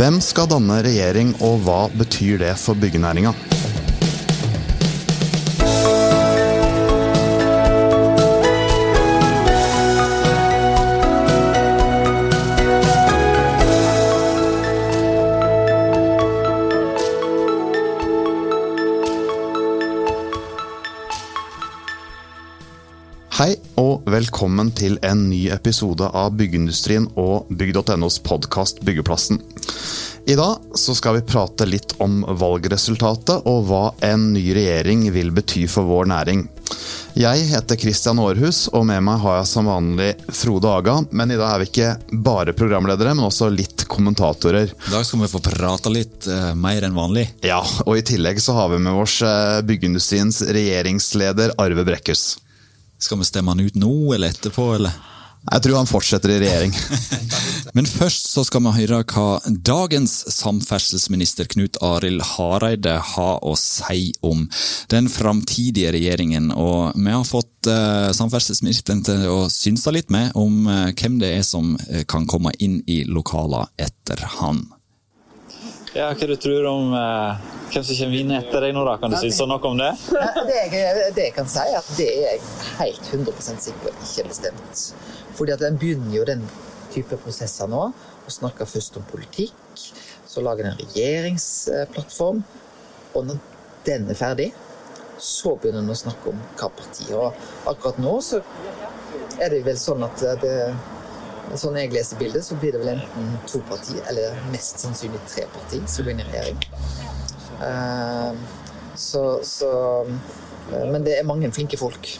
Hvem skal danne regjering, og hva betyr det for byggenæringa? Hei og velkommen til en ny episode av Byggeindustrien og bygg.nos podkast Byggeplassen. I dag så skal vi prate litt om valgresultatet og hva en ny regjering vil bety for vår næring. Jeg heter Christian Aarhus, og med meg har jeg som vanlig Frode Aga. Men i dag er vi ikke bare programledere, men også litt kommentatorer. I dag skal vi få prate litt uh, mer enn vanlig. Ja, og i tillegg så har vi med oss uh, byggeindustriens regjeringsleder Arve Brekkhus. Skal vi stemme han ut nå eller etterpå, eller? Jeg tror han fortsetter i regjering. Men først så skal vi høre hva dagens samferdselsminister Knut Arild Hareide har å si om den framtidige regjeringen. Og vi har fått uh, samferdselsministeren til å synse litt med om uh, hvem det er som uh, kan komme inn i lokalene etter han. Ja, Hva du tror om eh, hvem som kommer inn etter deg nå, da? Kan du si noe om det? Det jeg, det jeg kan si, er at det er jeg helt 100 sikker ikke bestemt. Fordi at en begynner jo den type prosesser nå. Og snakker først om politikk. Så lager en en regjeringsplattform. Og når den er ferdig, så begynner en å snakke om hva partiet. Og akkurat nå så er det vel sånn at det Sånn jeg leser bildet, så blir det vel enten to parti, eller mest sannsynlig tre partier, som går inn i regjering. Uh, så, så uh, Men det er mange flinke folk.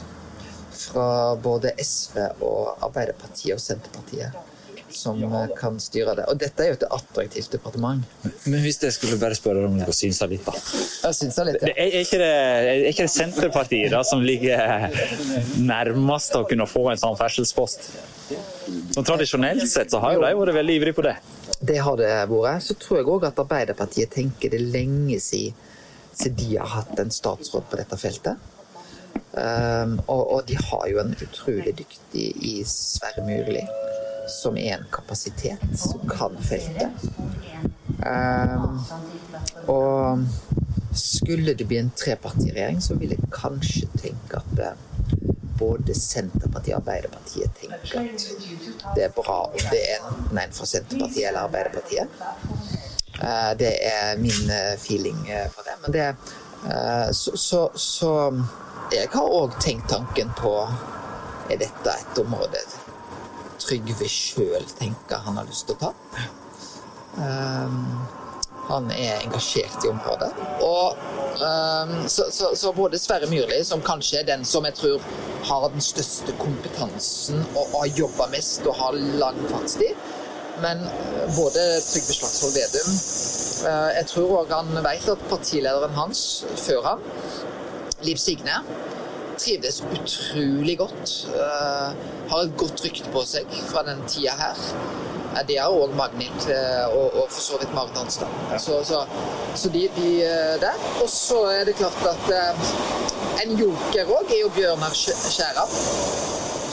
Fra både SV og Arbeiderpartiet og Senterpartiet som ja, kan styre det. Og dette er jo et attraktivt departement. Men hvis jeg skulle bare spørre om dere synsa litt, da? Synsa litt, ja. Er, er, ikke det, er ikke det Senterpartiet da, som ligger nærmest å kunne få en samferdselspost? Sånn Tradisjonelt sett så har jo de vært veldig ivrige på det. Det har det vært. Så tror jeg òg at Arbeiderpartiet tenker det lenge siden, siden de har hatt en statsråd på dette feltet. Um, og, og, de har jo en utrolig dyktig i Sverre Myrli, som er en kapasitet, som kan feltet. Um, og skulle det bli en trepartiregjering, så vil jeg kanskje tenke at både Senterpartiet og Arbeiderpartiet tenker at det er bra om det er enten en fra Senterpartiet eller Arbeiderpartiet. Uh, det er min eh, feeling for det. Men det så, så, så jeg har òg tenkt tanken på Er dette et område Trygve sjøl tenker han har lyst til å ta? Um, han er engasjert i området. Og, um, så, så, så, både Sverre Myrli, som kanskje er den som jeg tror har den største kompetansen og, har jobba mest og har lang fartstid, men uh, både Trygve Slagsvold Vedum uh, Jeg tror òg han vet at partilederen hans før han, Liv Signe, trivdes utrolig godt. Uh, har et godt rykte på seg fra den tida her. De har òg Magnit og, og, for så vidt Marit Arnstad. Ja. Så, så, så, de, de der. Og så er det klart at eh, en joker òg er jo Bjørnar Skjæran,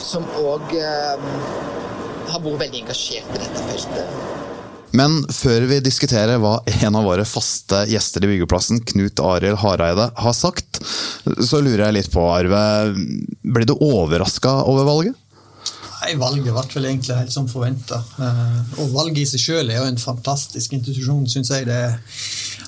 som òg eh, har vært veldig engasjert i dette feltet. Men før vi diskuterer hva en av våre faste gjester i byggeplassen, Knut Arild Hareide, har sagt, så lurer jeg litt på, Arve. Ble du overraska over valget? Nei, Valget ble vel egentlig helt som forventa. Eh, og valget i seg selv er jo en fantastisk institusjon, syns jeg. Det er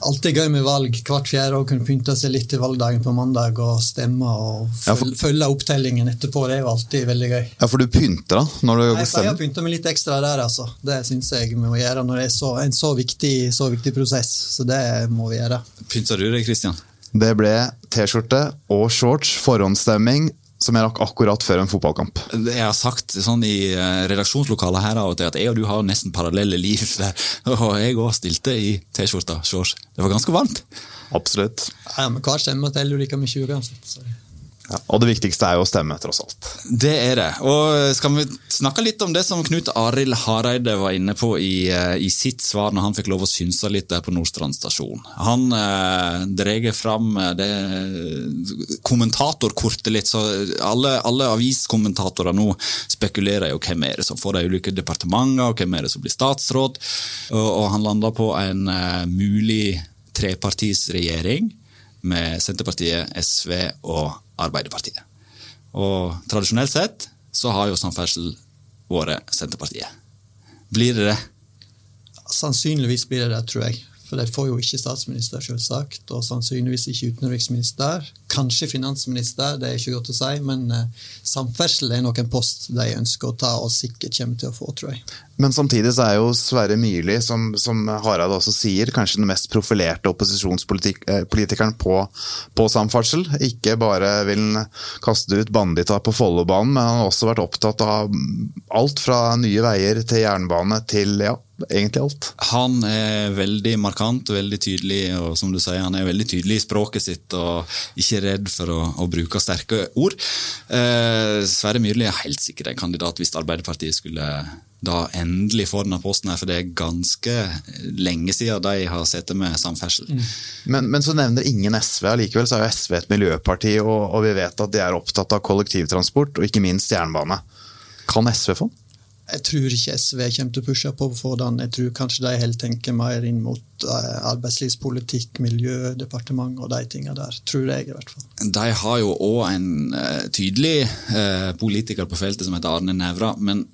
alltid gøy med valg hvert fjerde år. Kunne pynte seg litt til valgdagen på mandag og stemme og følge, ja, for... følge opptellingen etterpå. Det er jo alltid veldig gøy. Ja, For du pynter da? når du Nei, stemmer? Jeg pynter meg litt ekstra der, altså. Det syns jeg vi må gjøre når det er så, en så viktig, så viktig prosess. Så det må vi gjøre. Pynter du deg, Kristian? Det ble T-skjorte og shorts, forhåndsstemming som jeg rakk akkurat før en fotballkamp. Jeg har sagt sånn i eh, redaksjonslokalet her av og til at jeg og du har nesten parallelle liv. Der. Og jeg òg stilte i T-skjorta. Det var ganske varmt. Absolutt. Ja, men Hver stemme teller jo like mye uansett. Ja, og det viktigste er jo å stemme, tross alt. Det er det. Og skal vi snakke litt om det som Knut Arild Hareide var inne på i, eh, i, sitt svar når han fikk lov å synse litt der på Nordstrand stasjon. Han eh, dreier fram eh, det kommentatorkortet litt, så alle, alle aviskommentatorer nå spekulerer jo hvem er det som får de ulike departementene, og hvem er det som blir statsråd. Og, og han landa på en eh, mulig trepartisregjering med Senterpartiet, SV og Arbeiderpartiet. Og tradisjonelt sett så har jo samferdsel vært Senterpartiet. Blir det det? Sannsynligvis blir det det, tror jeg. For de får jo ikke statsminister, selvsagt, og sannsynligvis ikke utenriksminister. Kanskje finansminister, det er ikke godt å si, men uh, samferdsel er nok en post de ønsker å ta, og sikkert kommer til å få, tror jeg. Men samtidig så er jo Sverre Myrli, som, som Harald også sier, kanskje den mest profilerte opposisjonspolitikeren på, på samferdsel. Ikke bare vil han kaste ut Bandita på Follobanen, men han har også vært opptatt av alt fra nye veier til jernbane til ja, egentlig alt. Han er veldig markant, veldig tydelig, og som du sier, han er veldig tydelig i språket sitt og ikke redd for å, å bruke sterke ord. Eh, Sverre Myrli er helt sikkert en kandidat hvis Arbeiderpartiet skulle da endelig få denne posten, her, for det er ganske lenge siden de har sittet med samferdsel. Mm. Men, men, så nevner ingen SV. Likevel så er jo SV et miljøparti, og, og vi vet at de er opptatt av kollektivtransport og ikke minst jernbane. Kan SV få den? Jeg tror ikke SV kommer til å pushe på for den. Jeg tror kanskje de heller tenker mer inn mot eh, arbeidslivspolitikk, miljødepartement og de tingene der. Tror jeg, i hvert fall. De har jo òg en uh, tydelig uh, politiker på feltet som heter Arne Nævra. men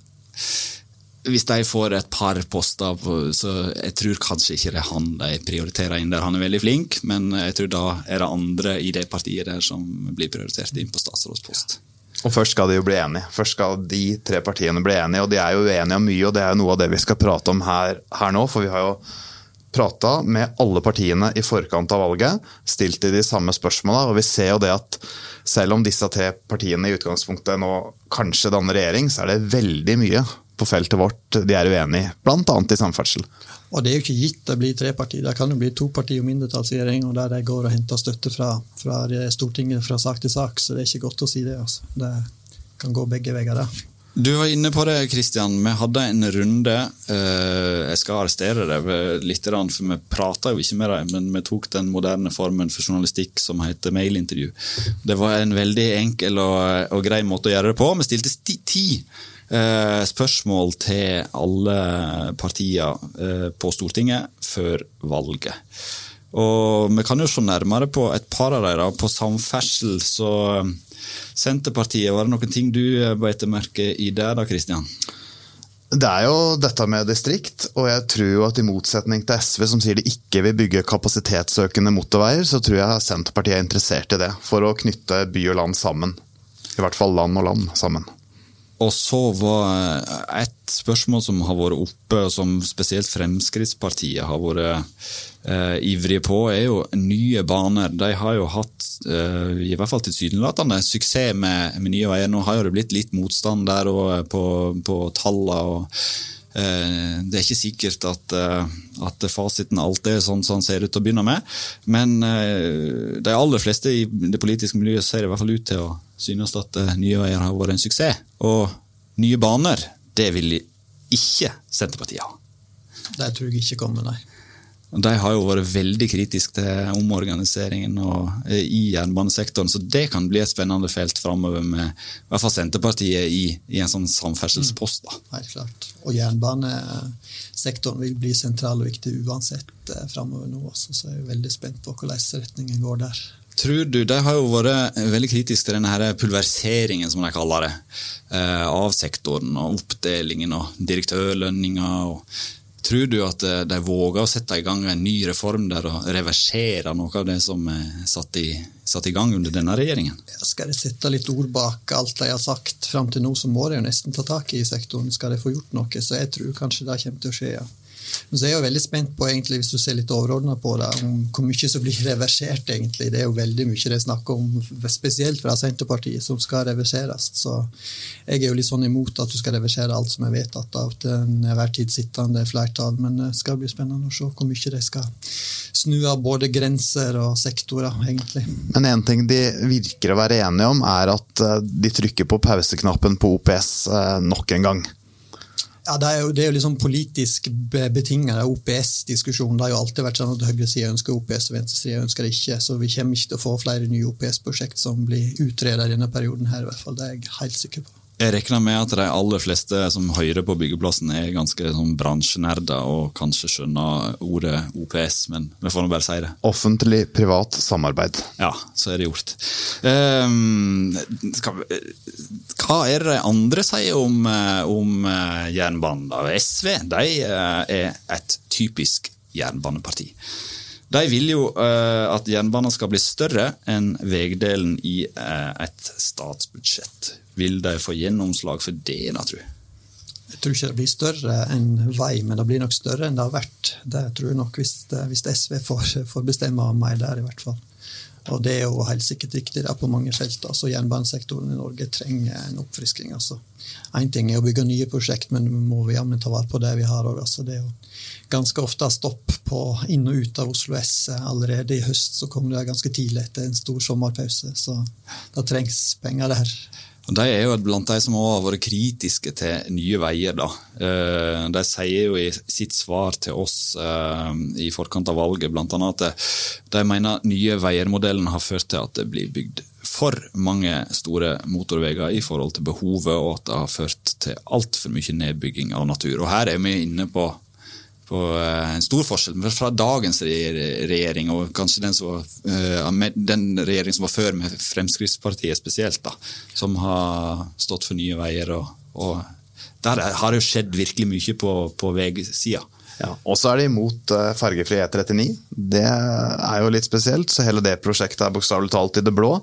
hvis de får et par poster, så jeg tror kanskje ikke det er han de prioriterer inn der. Han er veldig flink, men jeg tror da er det andre i det partiet der som blir prioritert inn på statsrådspost. Og Først skal de jo bli enige. Først skal de tre partiene bli enige, og de er jo uenige om mye. og Det er jo noe av det vi skal prate om her, her nå. For vi har jo prata med alle partiene i forkant av valget, stilt de de samme spørsmåla, og vi ser jo det at selv om disse tre partiene i utgangspunktet nå kanskje danner regjering, så er det veldig mye på feltet vårt de er uenige i, bl.a. i samferdsel. Og Det er jo ikke gitt det blir tre partier. Det kan jo bli to partier og mindretallsregjering, og der de går og henter støtte fra, fra, Stortinget fra sak til sak. Så det er ikke godt å si det. Altså. Det kan gå begge veier. der. Du var inne på det, Kristian. Vi hadde en runde. Eh, jeg skal arrestere deg litt, for vi prata jo ikke med deg, men vi tok den moderne formen for journalistikk som heter mailintervju. Det var en veldig enkel og, og grei måte å gjøre det på. Vi stilte ti Eh, spørsmål til alle partier eh, på Stortinget før valget. Og Vi kan jo se nærmere på et par av dem. På samferdsel så eh, Senterpartiet, var det noen ting du beit merke i der da, Kristian? Det er jo dette med distrikt, og jeg tror jo at i motsetning til SV, som sier de ikke vil bygge kapasitetsøkende motorveier, så tror jeg Senterpartiet er interessert i det. For å knytte by og land sammen. I hvert fall land og land sammen. Og så var et spørsmål som har vært oppe, som spesielt Fremskrittspartiet har vært eh, ivrige på, er jo nye baner. De har jo hatt, eh, i hvert fall tilsynelatende, suksess med, med, Nye Veier. Nå har jo det blitt litt motstand der og på, på tallene. eh, det er ikke sikkert at, eh, at fasiten alltid er sånn som den ser ut til å begynne med, men eh, de aller fleste i det politiske miljøet ser i hvert fall ut til å synes at uh, Nye Veier har vært en suksess. Og Nye Baner, det vil ikke Senterpartiet ha. Det tror jeg ikke kommer, nei. De har jo vært veldig kritiske til omorganiseringen og, uh, i jernbanesektoren, så det kan bli et spennende felt framover med i hvert fall Senterpartiet i, i en sånn samferdselspost. Da. Mm, helt klart. Og jernbanesektoren vil bli sentral og viktig uansett uh, framover nå også, så jeg er veldig spent på hvordan retningen går der. Tror du, De har jo vært veldig kritiske til denne pulveriseringen, som de kaller det, eh, av sektoren. og Oppdelingen og direktørlønninger. Tror du at eh, de våger å sette i gang en ny reform der og reversere noe av det som er satt i, satt i gang under denne regjeringen? Skal de sette litt ord bak alt de har sagt fram til nå, så må de jo nesten ta tak i sektoren. Skal de få gjort noe, så jeg tror kanskje det kommer til å skje. ja. Men jeg er jo veldig spent på, egentlig, hvis du ser litt overordna på det, om hvor mye som blir reversert. egentlig. Det er jo veldig mye det er snakk om, spesielt fra Senterpartiet, som skal reverseres. Så jeg er jo litt sånn imot at du skal reversere alt som er vedtatt av den hver tid sittende flertall. Men det skal bli spennende å se hvor mye de skal snu av både grenser og sektorer, egentlig. Men én ting de virker å være enige om, er at eh, de trykker på pauseknappen på OPS eh, nok en gang. Ja, Det er jo, det er jo liksom politisk betinget OPS-diskusjon. Det har jo alltid vært sånn at høyresida ønsker OPS og venstresida ønsker det ikke. Så vi kommer ikke til å få flere nye OPS-prosjekt som blir utredet i denne perioden. her i hvert fall. Det er jeg helt sikker på. Jeg regner med at de aller fleste som hører på byggeplassen, er ganske sånn bransjenerder og kanskje skjønner ordet OPS, men vi får nå bare si det. Offentlig-privat samarbeid. Ja, så er det gjort. Um, skal, hva er det andre sier om, eh, om eh, jernbanen? da? SV de eh, er et typisk jernbaneparti. De vil jo at jernbanen skal bli større enn veidelen i et statsbudsjett. Vil de få gjennomslag for det, da, tror jeg? Jeg tror ikke det blir større enn vei, men det blir nok større enn det har vært. Det tror jeg nok hvis, hvis SV får, får, bestemme mer der, i hvert fall. Og det er jo helt sikkert viktig det på mange felt. altså Jernbanesektoren i Norge trenger en oppfrisking. altså. Ting er å bygge nye prosjekt, men vi må jammen ta vare på det vi har òg. Altså. Det er jo ganske ofte stopp på inn og ut av Oslo S. Allerede i høst så kom det ganske tidlig etter en stor sommerpause, så det trengs penger der. De er jo blant de som har vært kritiske til Nye Veier. da. Eh, de sier jo i sitt svar til oss eh, i forkant av valget annet at de mener Nye Veier-modellen har ført til at det blir bygd for mange store motorveier i forhold til behovet, og at det har ført til altfor mye nedbygging av natur. Og Her er vi inne på på eh, en stor forskjell fra dagens regjering og kanskje den, som eh, den regjeringen som var før, med Fremskrittspartiet spesielt, da, som har stått for nye veier. og, og Der har det jo skjedd virkelig mye på, på veisida. Ja, og så er de imot uh, fergefri E39. Det er jo litt spesielt. Så hele det prosjektet er bokstavelig talt i det blå.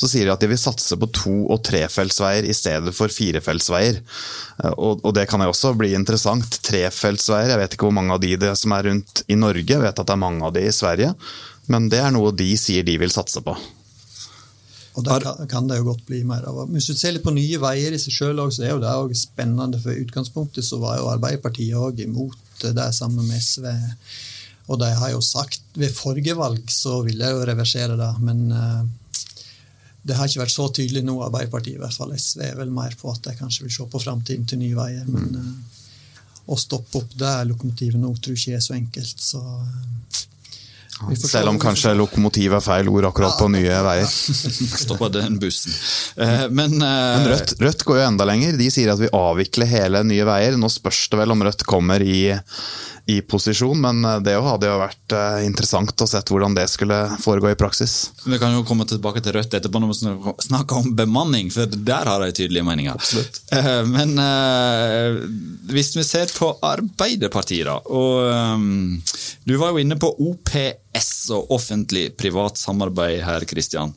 Så sier de at de vil satse på to- og trefeltsveier i stedet for firefeltsveier. Uh, og, og, det kan jo også bli interessant. Trefeltsveier, jeg vet ikke hvor mange av de det som er rundt i Norge. Jeg vet at det er mange av de i Sverige. Men det er noe de sier de vil satse på. Og der kan det jo godt bli mer av. Hvis du ser litt på Nye Veier i seg sjøl, så er jo det også spennende. For i utgangspunktet så var jo Arbeiderpartiet òg imot det sammen med SV. Og de har jo sagt ved forrige valg så ville jeg jo reversere det, men uh, det har ikke vært så tydelig nå, Arbeiderpartiet i hvert fall. SV er vel mer på at de kanskje vil se på framtiden til Nye Veier. Men uh, å stoppe opp det lokomotivet nå tror jeg ikke er så enkelt. så... Selv om kanskje lokomotiv er feil ord akkurat på nye veier. Stoppa den bussen. Eh, men, eh, Men Rødt, Rødt, går jo enda lenger. De sier at vi avvikler hele Nye Veier. Nå spørs det vel om Rødt kommer i i posisjon, men eh, det hadde jo vært interessant å se hvordan det skulle foregå i praksis. Vi kan jo komme tilbake til Rødt etterpå når vi snakker om bemanning, for der har de tydelige meninger. Absolutt. Eh, men hvis vi ser på Arbeiderpartiet, da, og du var jo inne på OPS og offentlig-privat samarbeid her, Kristian.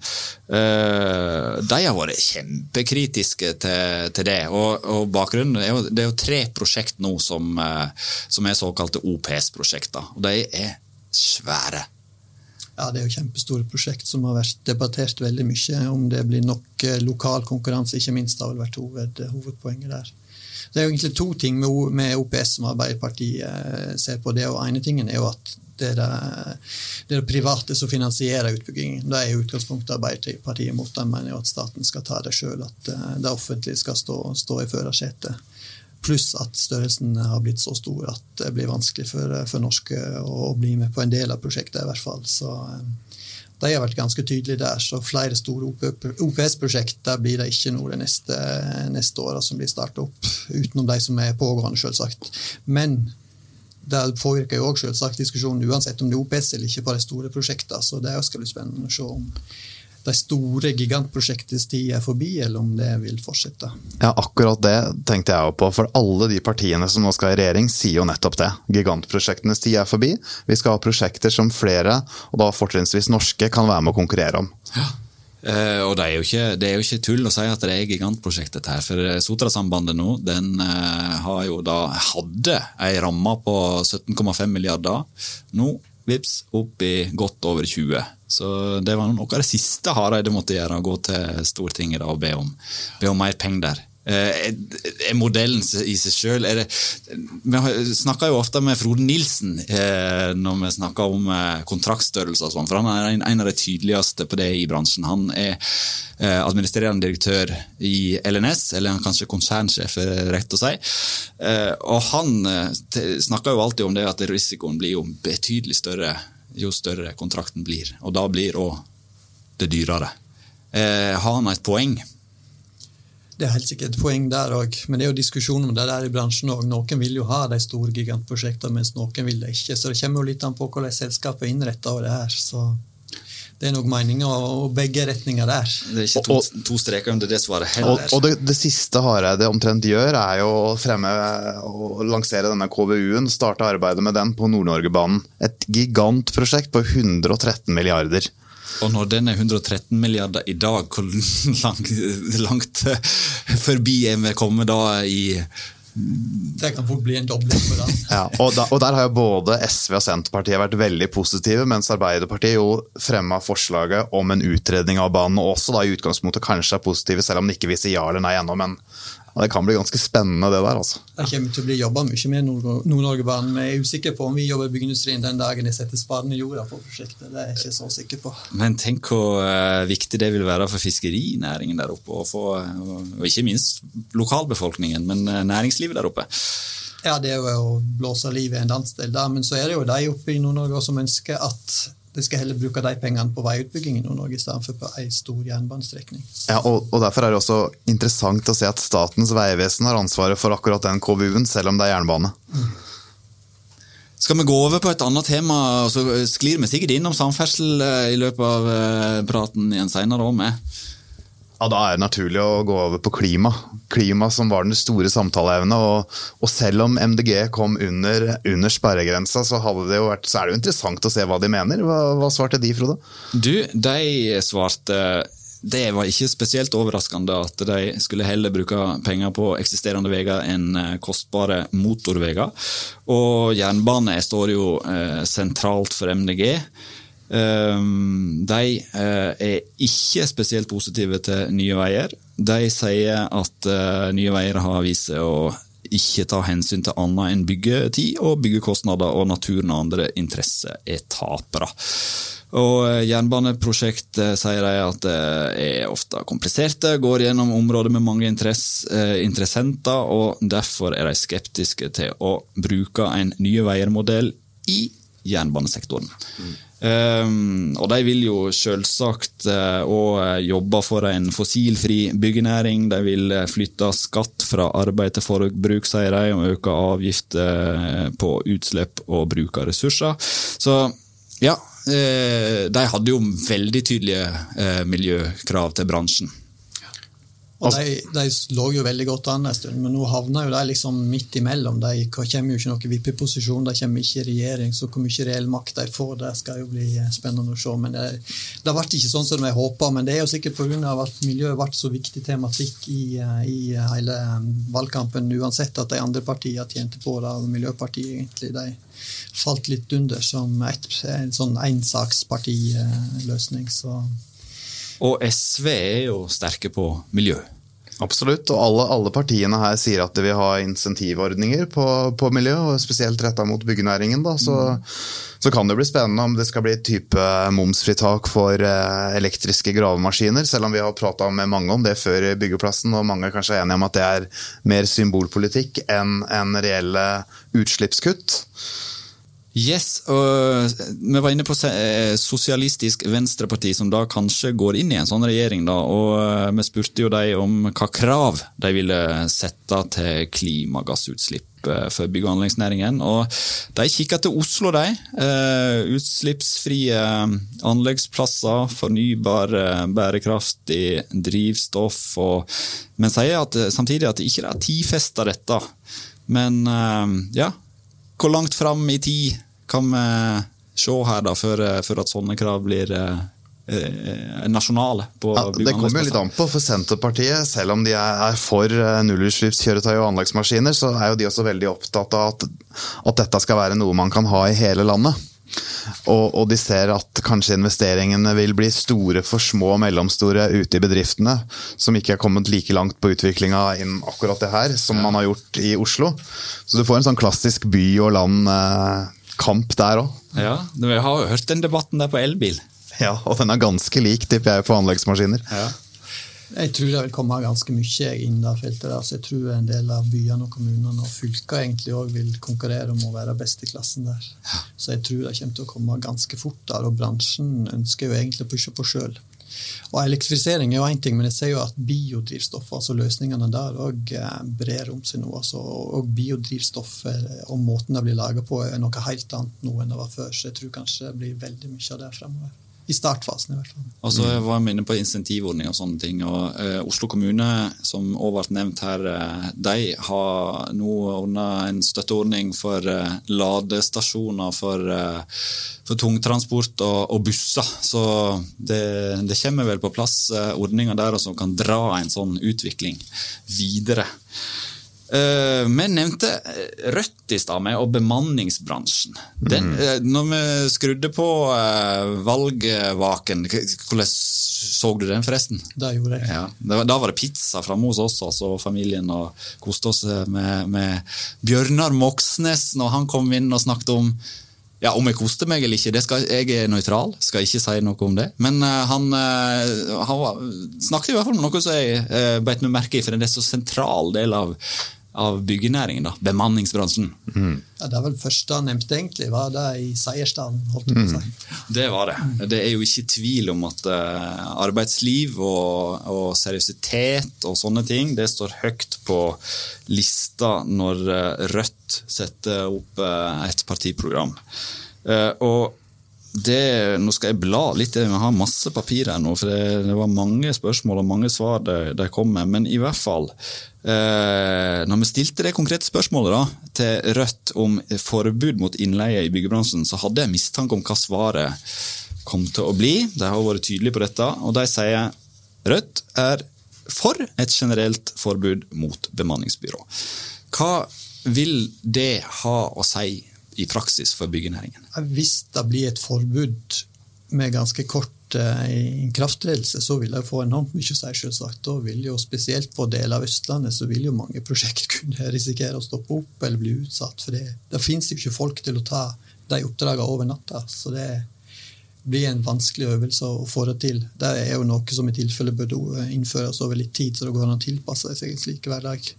De har vært kjempekritiske til, det, og, og bakgrunnen er jo, det er jo tre prosjekt nå som, som er såkalt såkalte OPS-prosjekter. Og de er svære. Ja, det er jo kjempestore prosjekt som har vært debattert veldig mye. Om det blir nok eh, lokal konkurranse, ikke minst, har vel vært hoved, hovedpoenget der. Det er jo egentlig to ting med, OPS som Arbeiderpartiet eh, ser på. Det og ene tingen er jo at det er det, det, er det private som finansierer utbyggingen. Det er jo utgangspunktet Arbeiderpartiet mot. De mener jo at staten skal ta det sjøl, at eh, det offentlige skal stå, stå i førersetet. Pluss at størrelsen har blitt så stor at det blir vanskelig for, for norske å bli med på en del av prosjektet. i hvert fall. Så eh, De har vært ganske tydelige der. Så flere store OPS-prosjekter blir det ikke nå de neste, neste åra som blir starta opp. Utenom de som er pågående, selvsagt. Men det påvirker jo også selvsagt diskusjonen uansett om det er OPS eller ikke på de store prosjektene. Så det skal bli spennende å se om de store gigantprosjektenes tid er forbi, eller om det vil fortsette. Ja, akkurat det tenkte jeg jo på. For alle de partiene som nå skal i regjering, sier jo nettopp det. Gigantprosjektenes tid er forbi. Vi skal ha prosjekter som flere, og da fortrinnsvis norske, kan være med å konkurrere om. Ja. Eh, og det er, jo ikke, det er jo ikke tull å si at det er gigantprosjektet her. For eh, Sotrasambandet nå, den eh, har jo da hadde ei ramme på 17,5 milliarder. Nå, vips, opp i godt over 20. Så det var noe av det siste Hareide måtte gjøre, å gå til Stortinget da, og be om, be om mer penger der. Eh, er modellen i seg sjøl Vi snakker jo ofte med Frode Nilsen eh, når vi snakker om eh, kontraktstørrelser sånn, for han er en av de tydeligste på det i bransjen. Han er administrerende direktør i LNS, eller kanskje konsernsjef, rett å si. Og han snakker jo alltid om det at risikoen blir jo betydelig større jo større kontrakten blir, og da blir òg det dyrere. Har han et poeng? Det er helt sikkert et poeng der òg, men det er jo diskusjon om det der i bransjen òg. Noen vil jo ha de store gigantprosjektene, mens noen vil det ikke. Så det kommer jo litt an på hvordan selskapet er innretta det her. Så det er nok meninga og begge retninger der. Det er ikke to, to streker under det svaret heller. Og, og det, det, siste Hareide omtrent gjør, er jo å fremme og lansere denne KVU-en. Starte arbeidet med den på Nord-Norgebanen. Et gigantprosjekt på 113 milliarder. Og når den er 113 milliarder i dag, hvor langt, langt forbi er vi kommet da i det kan fort bli en dobling for den. ja, og, da, og, der har jo både SV og Senterpartiet vært veldig positive, mens Arbeiderpartiet jo fremma forslaget om en utredning av banen, og også da i utgangspunktet kanskje er positive, selv om de ikke viser ja eller nei ennå. Men ja, det kan bli ganske spennende, det der. altså. Det kommer til å bli jobba mye med Nord-Norgebanen. men jeg er usikker på om vi jobber i byggindustrien den dagen jeg setter spaden i jorda på prosjektet. Det er jeg ikke så sikker på. Men tenk hvor uh, viktig det vil være for fiskerinæringen der oppe, og, for, og ikke minst lokalbefolkningen, men uh, næringslivet der oppe. Ja, det er jo å blåse livet i en landsdel, da, men så er det jo de oppe i Nord-Norge som ønsker at de skal heller bruke de pengene på veiutbygging i Nord-Norge istedenfor på ei stor jernbanestrekning. Ja, og, og, Derfor er det også interessant å se at Statens vegvesen har ansvaret for akkurat den KVU-en, selv om det er jernbane. Mm. Skal vi gå over på et annet tema, og så sklir vi sikkert innom samferdsel eh, i løpet av eh, praten igjen senere òg med. Ja, Da er det naturlig å gå over på klima. Klima som var den store samtaleevnet. Og, og, selv om MDG kom under, under sperregrensa, så, vært, så, er det jo interessant å se hva de mener. Hva, hva svarte de, Frode? Du, de svarte det var ikke spesielt overraskende at de skulle heller bruke penger på eksisterende veier enn eh, kostbare motorveier. Og jernbane står jo eh, sentralt for MDG. Ehm, de eh, er ikke spesielt positive til Nye Veier. De sier at eh, Nye Veier har vist seg å ikke ta hensyn til annet enn byggetid og byggekostnader, og naturen og andre interesser er tapere. Og eh, Jernbaneprosjekt sier de at det er ofte kompliserte, går gjennom områder med mange interessenter, og derfor er de skeptiske til å bruke en Nye Veier-modell i jernbanesektoren. Mm. Um, og de vil jo selvsagt òg uh, jobbe for en fossilfri byggenæring. De vil uh, flytte skatt fra arbeid til forbruk, sier de, og øke avgifter på utslipp og bruk av ressurser. Så ja, de hadde jo veldig tydelige miljøkrav til bransjen. Og de, de, lå jo veldig godt an en stund, men nå havner jo de liksom midt imellom. De kommer jo ikke noen vippeposisjon, de kommer ikke i regjering, så hvor mye reell makt de får, det skal jo bli spennende å se. Men det, det ble ikke sånn som de håpa, men det er jo sikkert pga. at miljøet ble så viktig tematikk i, i, hele valgkampen, uansett at de andre partiene tjente på det, og Miljøpartiet egentlig de falt litt under som et, en sånn ensakspartiløsning. så og SV er jo sterke på miljø. Absolutt, og alle, alle, partiene her sier at de vil ha insentivordninger på, på miljø, og spesielt retta mot byggenæringen. Da. Så, mm. så, kan det bli spennende om det skal bli et type momsfritak for eh, elektriske gravemaskiner, selv om vi har prata med mange om det før i byggeplassen, og mange er kanskje enige om at det er mer symbolpolitikk enn en reelle utslippskutt. Yes, og Vi var inne på eh, Sosialistisk Venstreparti, som da kanskje går inn i en sånn regjering. da, og eh, Vi spurte jo dem om hva krav de ville sette til klimagassutslipp eh, for bygg- og anleggsnæringen. og De kikka til Oslo, de. Utslippsfrie anleggsplasser, fornybar, bærekraftig drivstoff. Og, men sier at, samtidig at de ikke har tidfesta dette. Men ja, hvor langt fram i tid kan vi se her da, før, før at sånne krav blir, eh, nasjonale på Ja, det kommer litt an på, for Senterpartiet, selv om de er for eh, nullutslippskjøretøy og anleggsmaskiner, så er jo de også veldig opptatt av at, at dette skal være noe man kan ha i hele landet. Og, og de ser at kanskje investeringene vil bli store for små og mellomstore ute i bedriftene, som ikke er kommet like langt på utviklinga innen akkurat det her, som man har gjort i Oslo. Så du får en sånn klassisk by og land-kamp der òg. Ja, Vi har jo hørt den debatten der på elbil. Ja, og den er ganske lik, tipper jeg, på anleggsmaskiner. Ja. Jeg tror det vil komme ganske mye inn det feltet. der, så Jeg tror en del av byene og kommunene og fylkene egentlig også vil konkurrere om å være best i klassen der. Så jeg tror det kommer til å komme ganske fort der, og bransjen ønsker jo egentlig å pushe på sjøl. Og Elektrifisering er jo én ting, men jeg ser jo at biodrivstoff, altså løsningene der, òg brer om seg nå. Altså, og biodrivstoff eh, og måten det blir laga på, er noe helt annet nå enn det var før. Så jeg tror kanskje det blir veldig mye av det fremover. I startfasen, i hvert fall. Og så var vi inne på insentivordning og sånne ting. og eh, Oslo kommune, som òg ble nevnt her, eh, de har nå ordna en støtteordning for eh, ladestasjoner for, eh, for tungtransport og, og busser. Så det, det kommer vel på plass eh, ordninger der som kan dra en sånn utvikling videre. Eh, vi nevnte eh, Rødt i stad, med, og bemanningsbransjen. Den, mm. når vi skrudde på eh, valgvaken, hvordan så du den, forresten? Det gjorde jeg. Ja, da, da var det pizza framme hos oss, altså familien, og koste oss med, med Bjørnar Moxnes når han kom inn og snakket om ja, Om jeg koste meg eller ikke, skal, jeg er nøytral, skal ikke si noe om det. Men uh, han, uh, han var, snakket i hvert fall om noe som jeg uh, beit meg merke i, for det er så sentral del av, av byggenæringen. da, Bemanningsbransjen. Ja, det er vel første han nevnte, egentlig, var det i seierstaden. holdt jeg på å si. Det var det. Det er jo ikke tvil om at eh, arbeidsliv og, og seriøsitet og sånne ting, det står høyt på lista når eh, Rødt setter opp eh, et partiprogram. Eh, og det, nå skal jeg bla litt, jeg har masse papir her nå, for det, det var mange spørsmål og mange svar de, kom med. Men i hvert fall, eh, når vi stilte det konkrete spørsmålet da, til Rødt om forbud mot innleie i byggebransjen, så hadde jeg mistanke om hva svaret kom til å bli. De har vært tydelige på dette, og de sier Rødt er for et generelt forbud mot bemanningsbyrå. Hva vil det ha å si i praksis for byggenæringen? Hvis det blir et forbud med ganske kort eh, så vil det få enormt mye å si, selvsagt. Da vil jo spesielt på deler av Østlandet så vil jo mange prosjekt kunne risikere å stoppe opp eller bli utsatt. For det, det finnes jo ikke folk til å ta de oppdragene over natta. Så det blir en vanskelig øvelse å få det til. Det er jo noe som i tilfelle burde innføres over litt tid, så det går an å tilpasse seg en slik hverdag.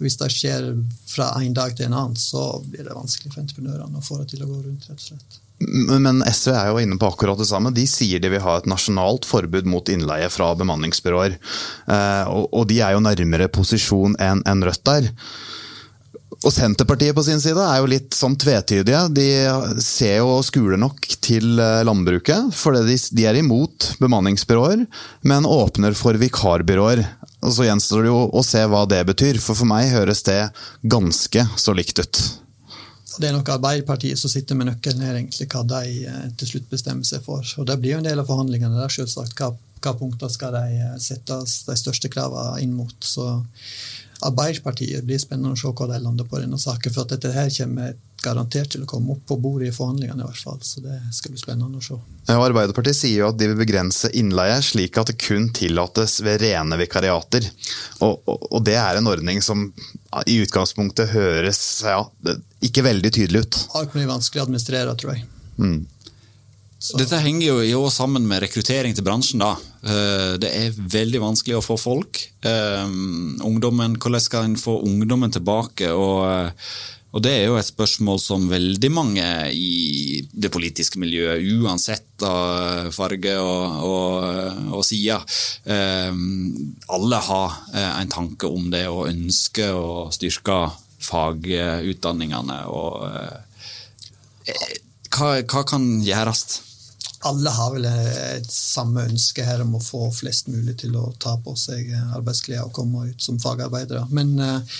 Hvis det skjer fra en dag til en annen, så blir det vanskelig for entreprenørene å få det til å gå rundt. rett og slett. Men SV er jo inne på akkurat det samme. De sier de vil ha et nasjonalt forbud mot innleie fra bemanningsbyråer. Eh, Og de er jo nærmere posisjon enn Rødt der. Og Senterpartiet på sin side er jo litt sånn tvetydige. De ser jo og skuler nok til eh, landbruket, for de, de er imot bemanningsbyråer, men åpner for vikarbyråer. Og Så gjenstår det jo å se hva det betyr, for for meg høres det ganske så likt ut. Det er nok Arbeiderpartiet som sitter med nøkkelen her, egentlig, hva de eh, til slutt bestemmer seg for. Og Det blir jo en del av forhandlingene. der selvsagt. Hva, hva punkter skal de eh, sette de største kravene inn mot. Så Arbeiderpartiet blir spennende å se hva de lander på i denne saken. For dette her kommer garantert til å komme opp på bordet i forhandlingene. i hvert fall, Så det skal bli spennende å se. Ja, Arbeiderpartiet sier jo at de vil begrense innleie slik at det kun tillates ved rene vikariater. Og, og, og det er en ordning som i utgangspunktet høres ja, ikke veldig tydelig ut. Det kan bli vanskelig å administrere, tror jeg. Så, Dette henger jo jo sammen med rekruttering til bransjen. da. Eh, Det er veldig vanskelig å få folk. Eh, Ungdommen, Hvordan skal en få ungdommen tilbake? Og, eh, og Det er jo et spørsmål som veldig mange i det politiske miljøet, uansett farge og, og, og side, alle har en tanke om det og ønsker å styrke fagutdanningene. og hva, hva kan gjøres? Alle har vel et samme ønske her om å få flest mulig til å ta på seg arbeidsklær og komme ut som fagarbeidere. Men eh,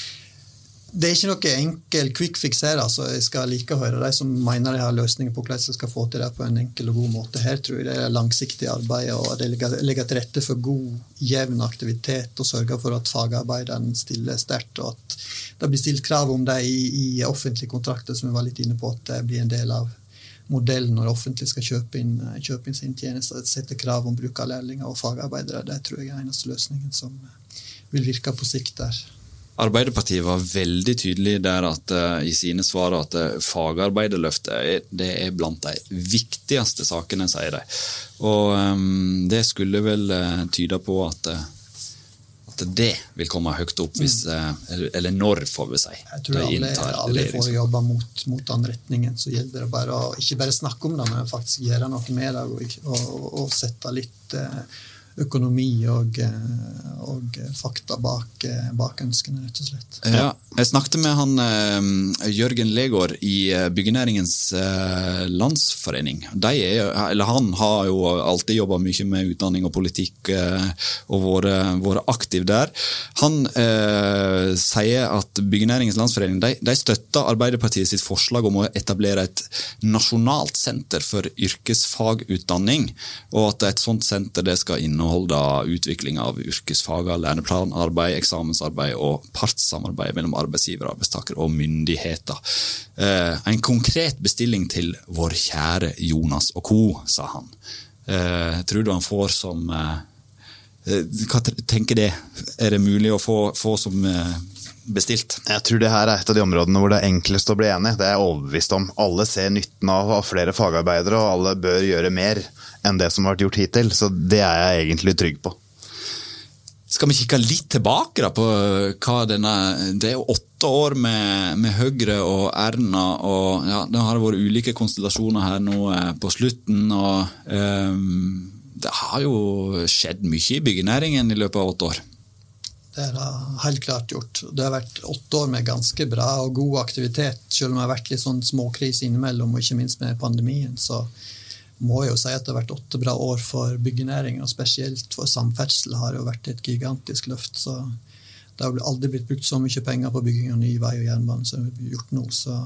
det er ikke noe enkel quick fix her. altså Jeg skal like å høre de som mener de har løsninger på hvordan de skal få til det på en enkel og god måte. Her tror jeg det er langsiktig arbeid og det legger til rette for god, jevn aktivitet og sørger for at fagarbeideren stiller sterkt, og at det blir stilt krav om det i, i offentlige kontrakter, som vi var litt inne på, at det blir en del av modellen når det offentlige skal kjøpe inn, kjøpe inn sin tjeneste. Sette krav om bruk av lærlinger og fagarbeidere. Det tror jeg er eneste løsningen som vil virke på sikt der. Arbeiderpartiet var veldig tydelig der at, uh, i sine svar at fagarbeiderløftet er, det er blant de viktigste sakene, sier de. Og um, det skulle vel tyde på at, at det vil komme høyt opp, hvis, mm. eller, eller, når, får vi si. Jeg tror alle, alle får jobbe mot, mot, den retningen. Så gjelder det bare å ikke bare snakke om det, men faktisk gjøre noe med det og, og, og sette litt økonomi og, eh, og fakta bak, eh, bak, ønskene, rett og slett. Ja, jeg snakket med han uh, Jørgen Legård i Byggenæringens landsforening. Er, han har jo alltid jobba mye med utdanning og politikk og vært, aktiv der. Han sier at Byggenæringens landsforening de, de støtter Arbeiderpartiet sitt forslag om å etablere et nasjonalt senter for yrkesfagutdanning, og at et sånt senter det skal inneholde inneholder utvikling av yrkesfager, læreplanarbeid, eksamensarbeid og partssamarbeid mellom arbeidsgiver, arbeidstaker og myndigheter. Eh, en konkret bestilling til vår kjære Jonas og co., sa han. Eh, tror du han får som eh, Hva tenker det? Er det mulig å få, få som bestilt. Jeg tror det her er et av de områdene hvor det er enklest å bli enig. Det er jeg overbevist om. Alle ser nytten av flere fagarbeidere, og alle bør gjøre mer enn det som har vært gjort hittil. Så det er jeg egentlig trygg på. Skal vi kikke litt tilbake da på hva denne Det er jo åtte år med, med Høyre og Erna, og ja, det har vært ulike konstellasjoner her nå eh, på slutten. og um, Det har jo skjedd mye i byggenæringen i løpet av åtte år. Det er helt klart gjort. Det har vært åtte år med ganske bra og god aktivitet, selv om det har vært litt sånn småkrise innimellom, og ikke minst med pandemien. så må jeg jo si at det har vært åtte bra år for byggenæringen, og spesielt for samferdsel har det jo vært et gigantisk løft. så Det har aldri blitt brukt så mye penger på bygging av ny vei og jernbane som vi har gjort nå. så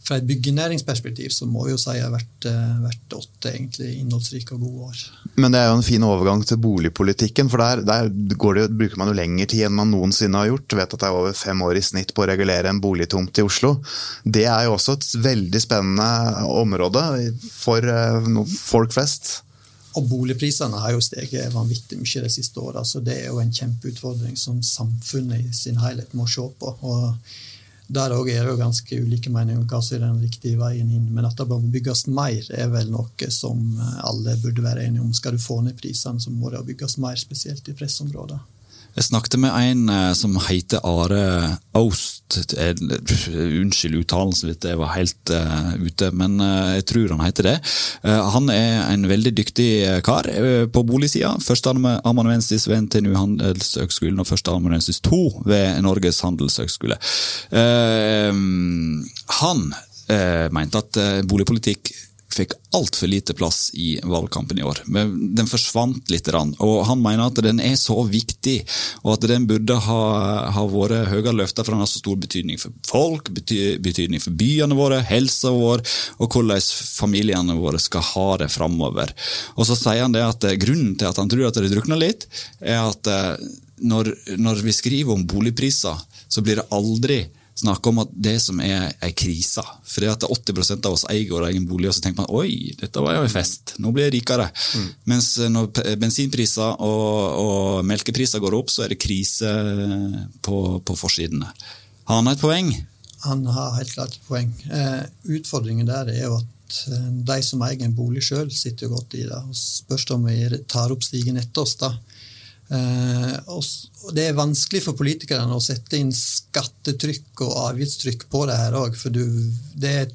fra et byggenæringsperspektiv så må vi jo si at har vært, eh, åtte egentlig innholdsrike og gode år. Men det er jo en fin overgang til boligpolitikken, for der, der det, bruker man jo lengre tid enn man noensinne har gjort. Vet at det er over fem år i snitt på å regulere en boligtomt i Oslo. Det er jo også et veldig spennende område for uh, folk flest. Og boligprisene har jo steget vanvittig mye de siste åra, så det er jo en kjempeutfordring som samfunnet i sin helhet må se på. og der òg er det jo ganske ulike meninger om hva som er den riktige veien inn. Men at det bør bygges mer, er vel noe som alle burde være enige om. Skal du få ned prisene, så må det bygges mer, spesielt i pressområder. Jeg snakket med en eh, som heter Are Aust. Eh, unnskyld uttalelsen hvis jeg var helt uh, ute, men uh, jeg tror han heter det. Uh, han er en veldig dyktig kar på boligsida. Førsteamanuensis ved NTNU Handelshøgskolen og førsteamanuensis to ved Norges handelshøgskole. han mente at boligpolitikk fikk altfor lite plass i valgkampen i år. Men den forsvant litt. Og han mener at den er så viktig, og at den burde ha, ha vært høyere løfta, for den har så stor betydning for folk, betydning for byene våre, helsa vår, og hvordan familiene våre skal ha det framover. Og så sier han det at grunnen til at han tror at det drukner litt, er at eh, når, når vi skriver om boligpriser, så blir det aldri snakke om at det som er ei krise. For det at 80 av oss eier vår egen bolig, og så tenker man oi, dette var jo en fest, nå blir jeg rikere. Mm. Mens når bensinpriser og, og, melkepriser går opp, så er det krise på, på forsidene. Har han et poeng? Han har helt klart et poeng. Eh, utfordringen der er jo at eh, de som eier en bolig sjøl, sitter jo godt i det. og Spørs om vi tar opp stigen etter oss. da. Uh, og det er vanskelig for politikerne å sette inn skattetrykk og avgiftstrykk på det her òg, for det er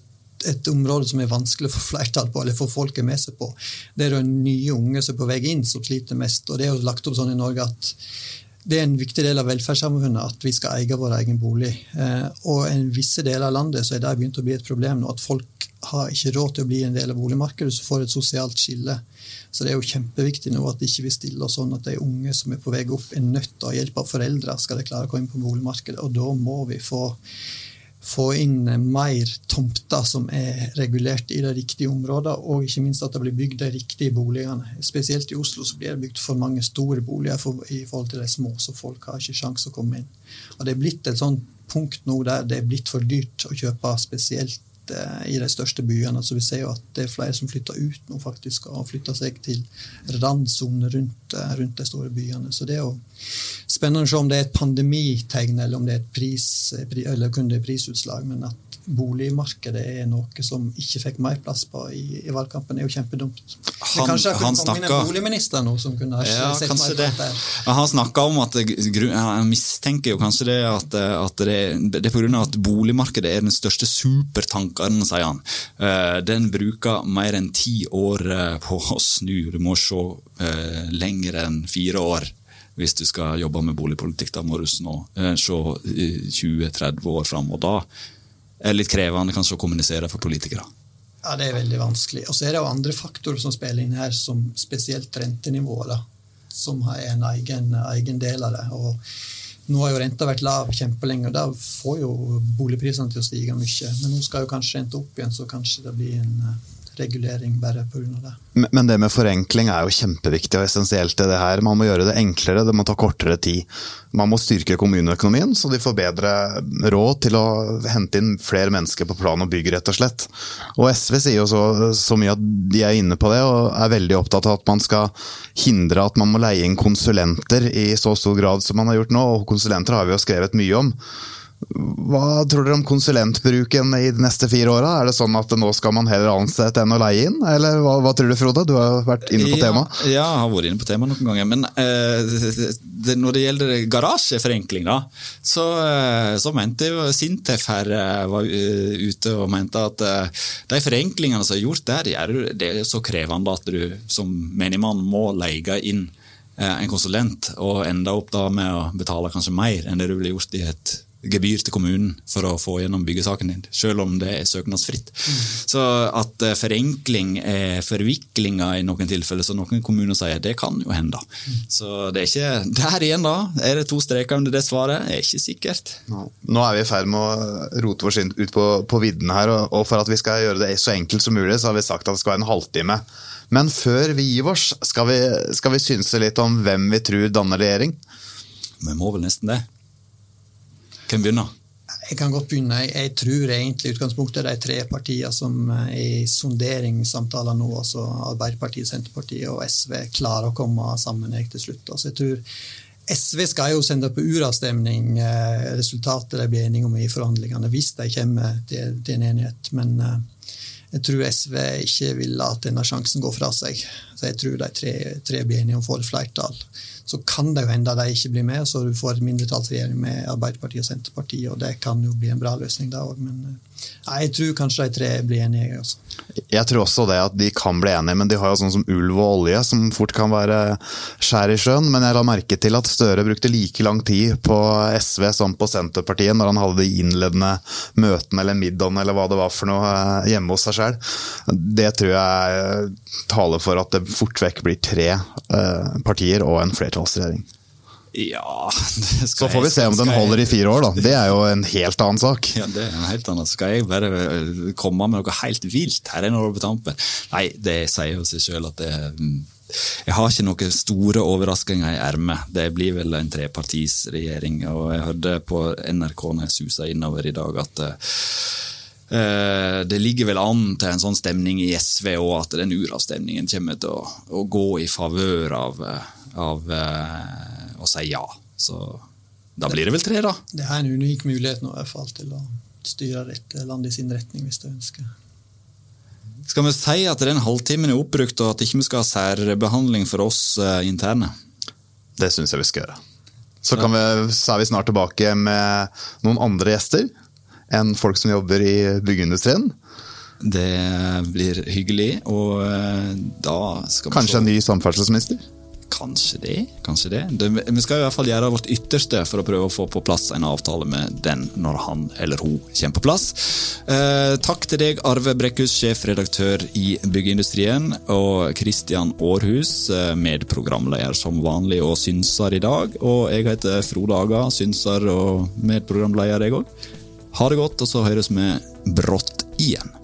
et, område som er vanskelig for flertall på, eller for folket med seg på. Det er de nye unge som er på vei inn, som sliter mest. Og det er jo lagt opp sånn i Norge at det er en viktig del av velferdssamfunnet at vi skal eie vår egen bolig. Uh, og i visse deler av landet så er det begynt å bli et problem nå at folk har ikke råd til å bli en del av boligmarkedet, så får et sosialt skille. Så det er jo kjempeviktig nå at ikke vi stiller oss sånn at de unge som er på vei opp, er nødt til å ha hjelp av foreldre skal de klare å komme inn på boligmarkedet. Og da må vi få få inn mer tomter som er regulert i de riktige områdene, og ikke minst at det blir bygd de riktige boligene. Spesielt i Oslo så blir det bygd for mange store boliger for, i forhold til de små, så folk har ikke sjanse å komme inn. Og Det er blitt et sånt punkt nå der det er blitt for dyrt å kjøpe spesielt Eh, i de største byene. Så vi ser jo at det er flere som flytter ut nå faktisk, og flytter seg til randsoner rundt, eh, rundt, de store byene. Så det jo spennende å se om det er et pandemitegn, eller om det er et pris, eller kun det er prisutslag. Men at boligmarkedet er noe som ikke fikk mer plass på i, i valgkampen, er jo kjempedumt. Han, kanskje det kunne komme inn en boligminister nå som kunne ja, sett mer det. Der. Han snakka om at han mistenker jo kanskje det at, at det, det er pga. at boligmarkedet er den største supertankeren, sier han. Eh, den bruker mer enn ti år eh, på å snu. Du må se uh, lenger enn fire år hvis du skal jobbe med boligpolitikk. Da må du nå se 20-30 år fram. Og da er det litt krevende kanskje å kommunisere for politikere? Ja, det er veldig vanskelig. Og så er det jo andre faktorer som spiller inn her, som spesielt rentenivået, som har en egen, egen, del av det. Og nå har jo renta vært lav kjempelenge, og da får jo boligprisene til å stige mye. Men nå skal jo kanskje renta opp igjen, så kanskje det blir en regulering bare pga. det. Men det med forenkling er jo kjempeviktig og essensielt i det her. Man må gjøre det enklere, det må ta kortere tid. Man må styrke kommuneøkonomien, så de får bedre råd til å hente inn flere mennesker på plan og bygg, rett og slett. Og SV sier jo så, så mye at de er inne på det, og er veldig opptatt av at man skal hindre at man må leie inn konsulenter i så stor grad som man har gjort nå, og konsulenter har vi jo skrevet mye om. Hva tror dere om konsulentbruken i de neste fire åra? Er det sånn at nå skal man heller ansette enn å leie inn, eller hva, hva tror du Frode? Du har vært inne på ja, temaet. Ja, jeg har vært inne på temaet noen ganger. Men eh, det, når det gjelder garasjeforenkling, da, så, eh, så mente jo Sintef her eh, var eh, ute og mente at de forenklingene som er gjort der, det er så krevende at du som menigmann må leie inn en konsulent, og ende opp da med å betale kanskje mer enn det du ville gjort i et gebyr til kommunen for å få gjennom byggesaken din, selv om det er søknadsfritt. Mm. Så at uh, forenkling er forviklinga i noen tilfeller, så noen kommuner sier det kan jo hende. Mm. Så det er ikke Der igjen, da. Er det to streker under det svaret? Det er ikke sikkert. No. Nå er vi i ferd med å rote oss ut på, på vidden her, og for at vi skal gjøre det så enkelt som mulig, så har vi sagt at det skal være en halvtime. Men før vi gir oss, skal vi, skal vi synse litt om hvem vi tror danner regjering? Vi må vel nesten det. Hvem begynner? Jeg kan godt begynne. Jeg tror egentlig utgangspunktet er de tre partiene som i sonderingssamtaler nå, altså Arbeiderpartiet, Senterpartiet og SV, klarer å komme sammen til slutt. Altså jeg tror SV skal jo sende på uravstemning eh, resultatet de blir enige om i forhandlingene, hvis de kommer til, en enighet. Men eh, jeg tror SV ikke vil la denne sjansen gå fra seg. Så jeg tror de tre, tre blir enige om får flertall så kan det jo hende at de ikke blir med, så du får et mindretallsregjering med Arbeiderpartiet og Senterpartiet, og det kan jo bli en bra løsning da òg. Men eh, jeg tror kanskje de tre blir enige. Også. Jeg tror også det at de kan bli enige, men de har jo sånn som ulv og olje, som fort kan være skjær i sjøen. Men jeg la merke til at Støre brukte like lang tid på SV som på Senterpartiet når han hadde de innledende møtene eller middagen eller hva det var for noe eh, hjemme hos seg sjøl. Det tror jeg taler for at det fort vekk blir tre eh, partier og en flertall flertallsregjering. Ja Så får vi se om den holder i fire år, da. Det er jo en helt annen sak. Ja, det er en helt annen. Skal jeg bare eh, komme med noe helt vilt her nå på tampen? Nei, det sier jo seg sjøl at det mm, jeg har ikke noen store overraskelser i ermet. Det blir vel en trepartisregjering. Og jeg hørte på NRK når jeg susa innover i dag, at uh, det ligger vel an til en sånn stemning i SV òg, at den uravstemningen kommer til å, å gå i favør av av eh, å si ja. Så da blir det vel tre, da. Det er en unik mulighet nå i hvert fall til å styre dette landet i sin retning, hvis de ønsker. Skal vi si at den halvtimen er oppbrukt, og at ikke vi skal ha særbehandling for oss uh, interne? Det syns jeg vi skal gjøre. Så, vi, så, er vi snart tilbake med noen andre gjester enn folk som jobber i byggeindustrien. Det blir hyggelig, og uh, da skal vi Kanskje en ny samferdselsminister? Kanskje det. kanskje det. Vi skal i hvert fall gjøre vårt ytterste for å prøve å få på plass en avtale med den når han eller hun kommer på plass. Eh, takk til deg, Arve Brekkhus, sjefredaktør i Byggeindustrien, og Kristian Aarhus, eh, medprogramleder som vanlig og synser i dag. Og jeg heter Frode Aga, synser og medprogramleder, jeg òg. Ha det godt, og så høres vi brått igjen.